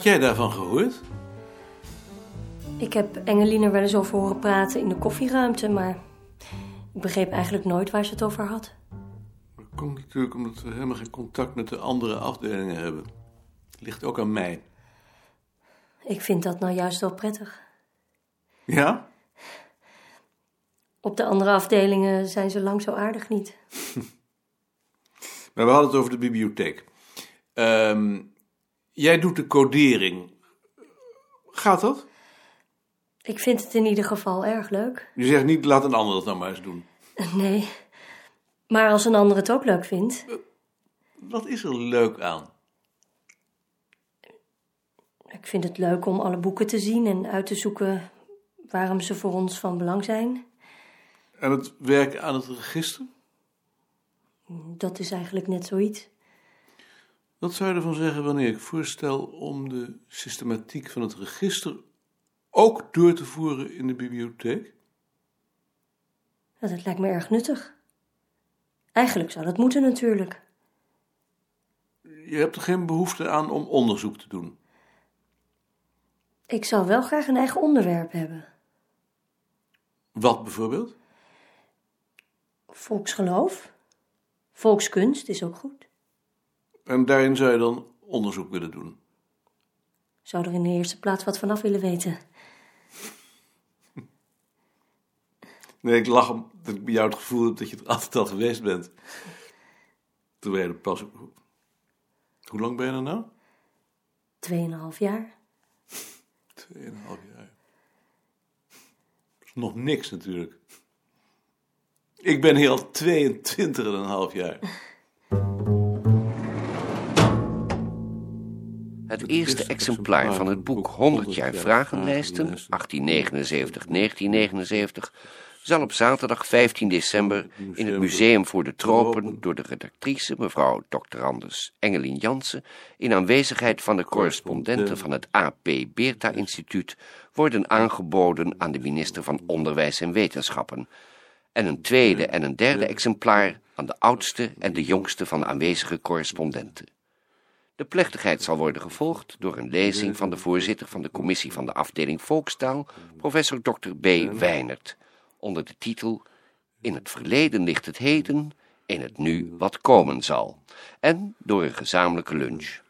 Had jij daarvan gehoord? Ik heb Engeline er wel eens over horen praten in de koffieruimte, maar ik begreep eigenlijk nooit waar ze het over had. Dat komt natuurlijk omdat we helemaal geen contact met de andere afdelingen hebben. Ligt ook aan mij. Ik vind dat nou juist wel prettig. Ja? Op de andere afdelingen zijn ze lang zo aardig niet. Maar we hadden het over de bibliotheek. Ehm, jij doet de codering. Gaat dat? Ik vind het in ieder geval erg leuk. Je zegt niet, laat een ander dat nou maar eens doen. Nee. Maar als een ander het ook leuk vindt. Wat is er leuk aan? Ik vind het leuk om alle boeken te zien en uit te zoeken waarom ze voor ons van belang zijn. En het werken aan het register? Dat is eigenlijk net zoiets. Wat zou je ervan zeggen wanneer ik voorstel om de systematiek van het register ook door te voeren in de bibliotheek? Dat lijkt me erg nuttig. Eigenlijk zou dat moeten natuurlijk. Je hebt er geen behoefte aan om onderzoek te doen. Ik zou wel graag een eigen onderwerp hebben. Wat bijvoorbeeld? Volksgeloof. Volkskunst is ook goed. En daarin zou je dan onderzoek willen doen. Zou er in de eerste plaats wat vanaf willen weten. Nee, ik lach omdat ik bij jou het gevoel heb dat je er altijd al geweest bent. Terwijl je er pas... Hoe lang ben je er nou? Tweeënhalf jaar. Tweeënhalf jaar. Dat is nog niks natuurlijk. Ik ben hier al 22 en een half jaar. Het eerste exemplaar van het boek 100 jaar vragenlijsten, 1879-1979, zal op zaterdag 15 december in het Museum voor de Tropen door de redactrice mevrouw Dr. Anders Engelien Jansen in aanwezigheid van de correspondenten van het AP Beerta Instituut worden aangeboden aan de minister van Onderwijs en Wetenschappen en een tweede en een derde exemplaar aan de oudste en de jongste van de aanwezige correspondenten. De plechtigheid zal worden gevolgd door een lezing van de voorzitter van de commissie van de afdeling Volkstaal, professor Dr. B. Weinert, onder de titel In het verleden ligt het heden, in het nu wat komen zal, en door een gezamenlijke lunch.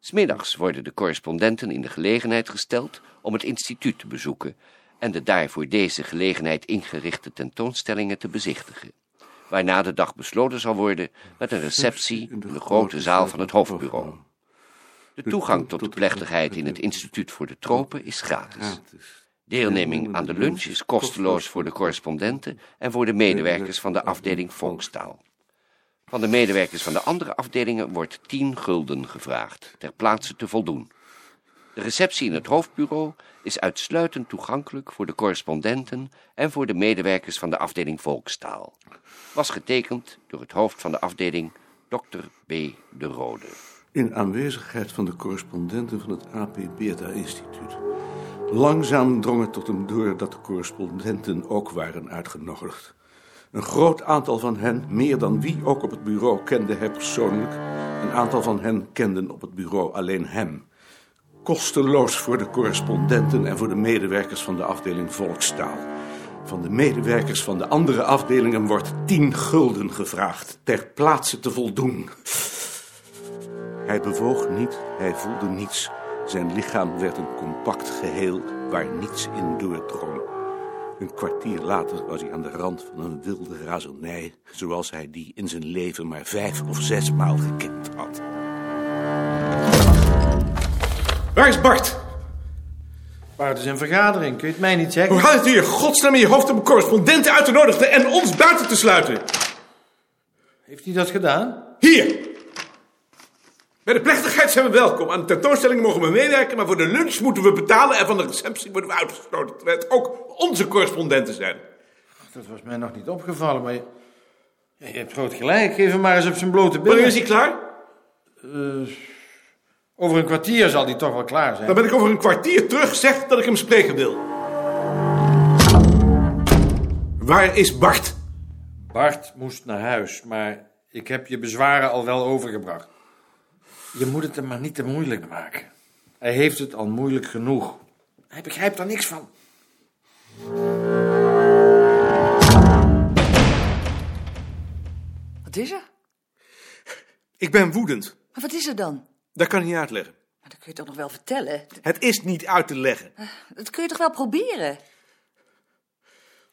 Smiddags worden de correspondenten in de gelegenheid gesteld om het instituut te bezoeken en de daar voor deze gelegenheid ingerichte tentoonstellingen te bezichtigen waarna de dag besloten zal worden met een receptie in de grote zaal van het hoofdbureau. De toegang tot de plechtigheid in het Instituut voor de Tropen is gratis. Deelneming aan de lunch is kosteloos voor de correspondenten en voor de medewerkers van de afdeling Volkstaal. Van de medewerkers van de andere afdelingen wordt 10 gulden gevraagd, ter plaatse te voldoen. De receptie in het hoofdbureau is uitsluitend toegankelijk voor de correspondenten en voor de medewerkers van de afdeling Volkstaal. Was getekend door het hoofd van de afdeling, Dr. B. de Rode. In aanwezigheid van de correspondenten van het AP Beerta Instituut. Langzaam drong het tot hem door dat de correspondenten ook waren uitgenodigd. Een groot aantal van hen, meer dan wie ook op het bureau, kende hij persoonlijk. Een aantal van hen kenden op het bureau alleen hem. Kosteloos voor de correspondenten en voor de medewerkers van de afdeling Volkstaal. Van de medewerkers van de andere afdelingen wordt 10 gulden gevraagd, ter plaatse te voldoen. Hij bewoog niet, hij voelde niets. Zijn lichaam werd een compact geheel waar niets in doordrong. Een kwartier later was hij aan de rand van een wilde razernij, zoals hij die in zijn leven maar vijf of zes maal gekend had. Waar is Bart? Bart is in vergadering, kun je het mij niet zeggen? Hoe haal je het hier godsnaam in je hoofd om correspondenten uit te nodigen en ons buiten te sluiten? Heeft hij dat gedaan? Hier! Bij de plechtigheid zijn we welkom. Aan de tentoonstelling mogen we meewerken, maar voor de lunch moeten we betalen en van de receptie worden we uitgesloten. Terwijl het ook onze correspondenten zijn. Dat was mij nog niet opgevallen, maar je, hebt groot gelijk. Geef hem maar eens op zijn blote billen. Wanneer is hij klaar? Eh, over een kwartier zal die toch wel klaar zijn. Dan ben ik over een kwartier terug, zeg dat ik hem spreken wil. Waar is Bart? Bart moest naar huis, maar ik heb je bezwaren al wel overgebracht. Je moet het hem maar niet te moeilijk maken. Hij heeft het al moeilijk genoeg. Hij begrijpt er niks van. Wat is er? Ik ben woedend. Maar wat is er dan? Dat kan ik niet uitleggen. Maar dat kun je toch nog wel vertellen? Het is niet uit te leggen. Dat kun je toch wel proberen?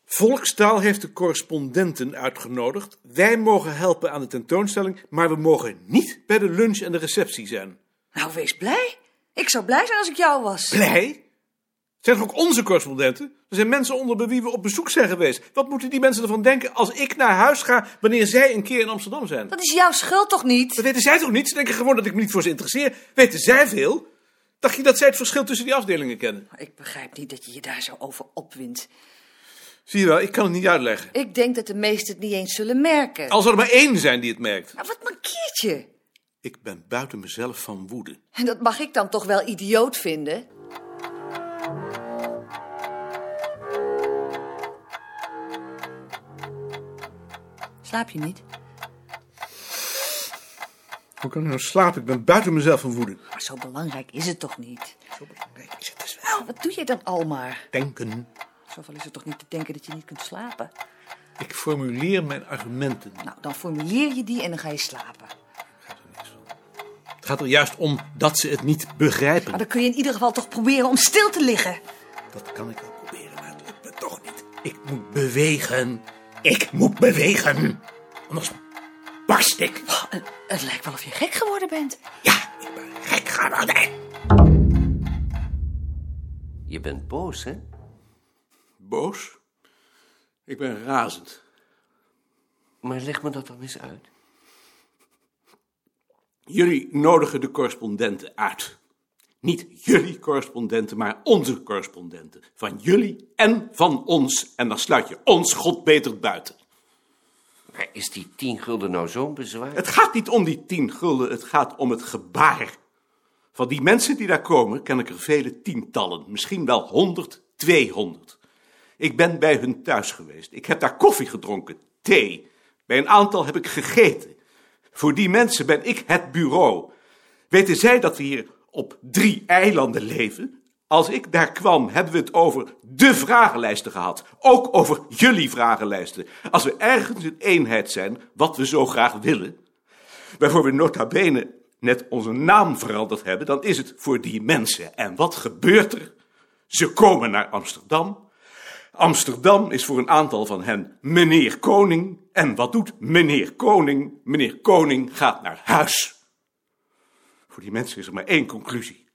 Volkstaal heeft de correspondenten uitgenodigd. Wij mogen helpen aan de tentoonstelling, maar we mogen niet bij de lunch en de receptie zijn. Nou, wees blij. Ik zou blij zijn als ik jou was. Blij? Zijn toch ook onze correspondenten? Er zijn mensen onder bij wie we op bezoek zijn geweest. Wat moeten die mensen ervan denken als ik naar huis ga wanneer zij een keer in Amsterdam zijn? Dat is jouw schuld toch niet? Dat weten zij toch niet? Ze denken gewoon dat ik me niet voor ze interesseer. Weten zij veel? Dacht je dat zij het verschil tussen die afdelingen kennen? Ik begrijp niet dat je je daar zo over opwindt. Zie je wel, ik kan het niet uitleggen. Ik denk dat de meesten het niet eens zullen merken. Als er maar één zijn die het merkt. Maar wat mankeert je? Ik ben buiten mezelf van woede. En dat mag ik dan toch wel idioot vinden? Slaap je niet? Hoe kan ik nou slapen? Ik ben buiten mezelf van woede. Maar zo belangrijk is het toch niet? Zo belangrijk is het dus wel. Wat doe je dan al maar? Denken. Zoveel is het toch niet te denken dat je niet kunt slapen? Ik formuleer mijn argumenten. Nou, dan formuleer je die en dan ga je slapen. Het gaat er juist om dat ze het niet begrijpen. Maar dan kun je in ieder geval toch proberen om stil te liggen. Dat kan ik wel proberen, maar het lukt me toch niet. Ik moet bewegen. Ik moet bewegen. Anders barst ik. Oh, het, het lijkt wel of je gek geworden bent. Ja, ik ben gek geworden. Je bent boos, hè? Boos? Ik ben razend. Maar leg me dat dan eens uit. Jullie nodigen de correspondenten uit. Niet jullie correspondenten, maar onze correspondenten. Van jullie en van ons. En dan sluit je ons god beter buiten. Maar is die tien gulden nou zo'n bezwaar? Het gaat niet om die tien gulden, het gaat om het gebaar. Van die mensen die daar komen, ken ik er vele tientallen. Misschien wel honderd, tweehonderd. Ik ben bij hun thuis geweest. Ik heb daar koffie gedronken, thee. Bij een aantal heb ik gegeten. Voor die mensen ben ik het bureau. Weten zij dat we hier op drie eilanden leven? Als ik daar kwam, hebben we het over de vragenlijsten gehad. Ook over jullie vragenlijsten. Als we ergens in eenheid zijn, wat we zo graag willen, waarvoor we nota bene net onze naam veranderd hebben, dan is het voor die mensen. En wat gebeurt er? Ze komen naar Amsterdam. Amsterdam is voor een aantal van hen meneer Koning. En wat doet meneer Koning? Meneer Koning gaat naar huis. Voor die mensen is er maar één conclusie.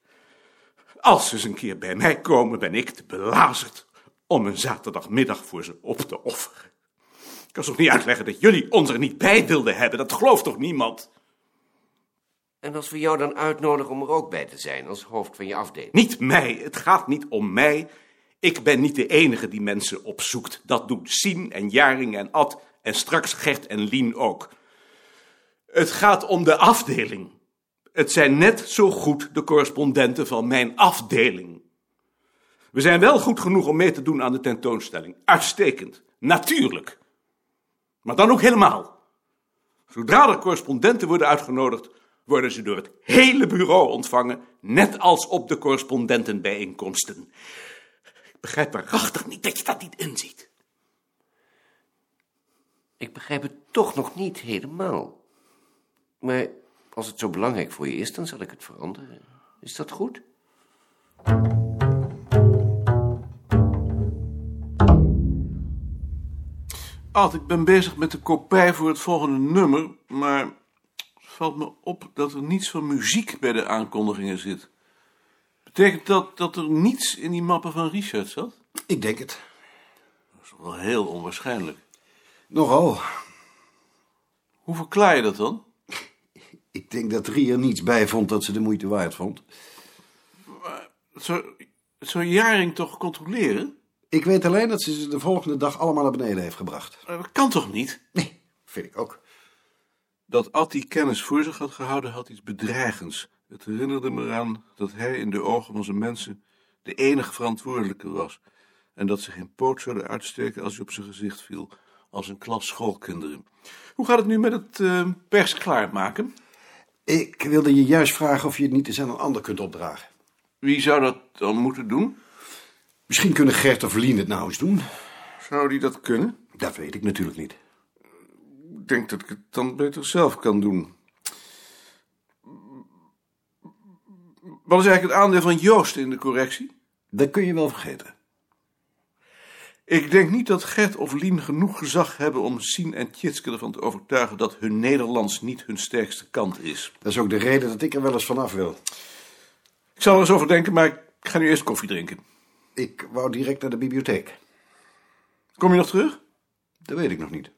Als ze eens een keer bij mij komen, ben ik te belazerd om een zaterdagmiddag voor ze op te offeren. Ik kan toch niet uitleggen dat jullie ons er niet bij wilden hebben? Dat gelooft toch niemand? En als we jou dan uitnodigen om er ook bij te zijn, als hoofd van je afdeling? Niet mij, het gaat niet om mij. Ik ben niet de enige die mensen opzoekt. Dat doen Sien en Jaring en Ad en straks Gert en Lien ook. Het gaat om de afdeling. Het zijn net zo goed de correspondenten van mijn afdeling. We zijn wel goed genoeg om mee te doen aan de tentoonstelling. Uitstekend. Natuurlijk. Maar dan ook helemaal. Zodra er correspondenten worden uitgenodigd, worden ze door het hele bureau ontvangen, net als op de correspondentenbijeenkomsten. Ik begrijp waarachtig niet dat je dat niet inziet. Ik begrijp het toch nog niet helemaal. Maar als het zo belangrijk voor je is, dan zal ik het veranderen. Is dat goed? Ad, ik ben bezig met de kopij voor het volgende nummer, maar het valt me op dat er niets van muziek bij de aankondigingen zit. Betekent dat dat er niets in die mappen van Richard zat? Ik denk het. Dat is wel heel onwaarschijnlijk. Nogal. Hoe verklaar je dat dan? Ik denk dat Rie er niets bij vond dat ze de moeite waard vond. Zou, zou Jaring toch controleren? Ik weet alleen dat ze ze de volgende dag allemaal naar beneden heeft gebracht. Dat kan toch niet? Nee, vind ik ook. Dat Ad die kennis voor zich had gehouden, had iets bedreigends. Het herinnerde me eraan dat hij in de ogen van zijn mensen de enige verantwoordelijke was. En dat ze geen poot zouden uitsteken als hij op zijn gezicht viel, als een klas schoolkinderen. Hoe gaat het nu met het eh, pers klaarmaken? Ik wilde je juist vragen of je het niet eens aan een ander kunt opdragen. Wie zou dat dan moeten doen? Misschien kunnen Gert of Lien het nou eens doen. Zou die dat kunnen? Dat weet ik natuurlijk niet. Ik denk dat ik het dan beter zelf kan doen. Wat is eigenlijk het aandeel van Joost in de correctie? Dat kun je wel vergeten. Ik denk niet dat Gert of Lien genoeg gezag hebben om Sien en Tjitske ervan te overtuigen dat hun Nederlands niet hun sterkste kant is. Dat is ook de reden dat ik er wel eens vanaf wil. Ik zal er eens over denken, maar ik ga nu eerst koffie drinken. Ik wou direct naar de bibliotheek. Kom je nog terug? Dat weet ik nog niet.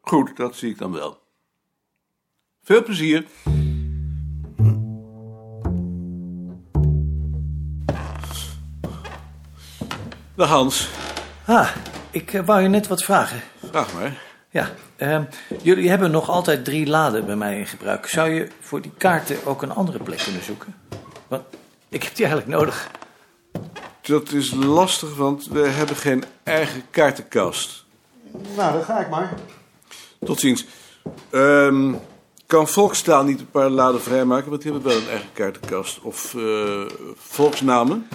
Goed, dat zie ik dan wel. Veel plezier. Dag Hans. Ah, ik eh, wou je net wat vragen. Vraag maar. Ja, ehm, jullie hebben nog altijd drie laden bij mij in gebruik. Zou je voor die kaarten ook een andere plek kunnen zoeken? Want ik heb die eigenlijk nodig. Dat is lastig, want we hebben geen eigen kaartenkast. Nou, dan ga ik maar. Tot ziens. Ehm, kan Volkstaal niet een paar laden vrijmaken? Want die hebben wel een eigen kaartenkast. Of eh, volksnamen?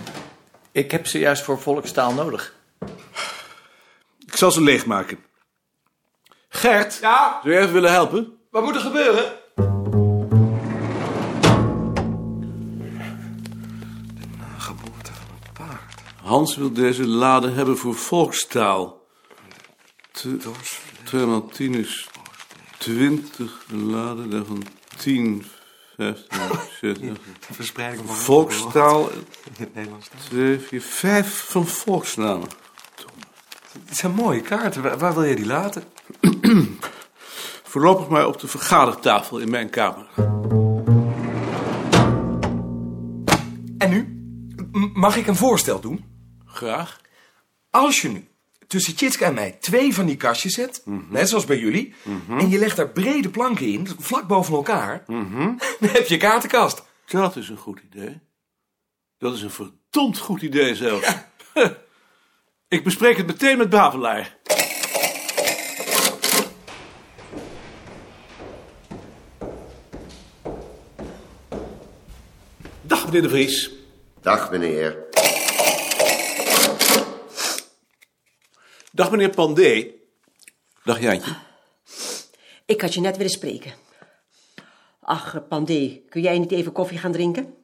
Ik heb ze juist voor volkstaal nodig. Ik zal ze leegmaken. Gert, Ja, zou jij even willen helpen? wat moet er gebeuren? Hans wil deze laden hebben voor volkstaal. Te- Tweemaal tien is twintig laden, daarvan tien, vijftien, zestien. Verspreiding van Volkstaal, in het Nederlands. twee, vier, vijf van volksnamen. Het zijn mooie kaarten. Waar, waar wil je die laten? Voorlopig maar op de vergadertafel in mijn kamer. En nu? M- mag ik een voorstel doen? Graag. Als je nu tussen Tjitske en mij twee van die kastjes zet, net zoals bij jullie, en je legt daar brede planken in, vlak boven elkaar, dan heb je een kaartenkast. Dat is een goed idee. Dat is een verdomd goed idee zelfs. Ik bespreek het meteen met Bavelaar. Dag meneer de Vries. Dag, meneer. Dag meneer Pandé. Dag Jantje. Ik had je net willen spreken. Ach, Pandé, kun jij niet even koffie gaan drinken?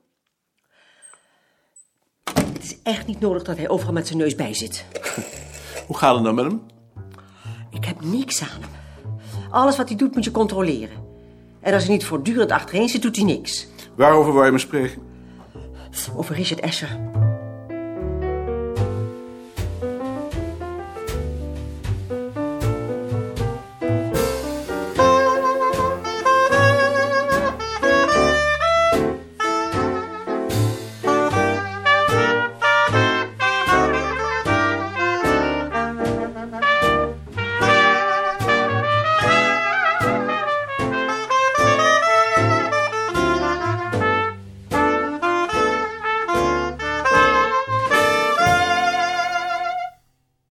Echt niet nodig dat hij overal met zijn neus bij zit. Hoe gaat het nou met hem? Ik heb niks aan hem. Alles wat hij doet moet je controleren. En als hij niet voortdurend achtereen zit, doet hij niks. Waarover wou je me spreken? Over Richard Escher.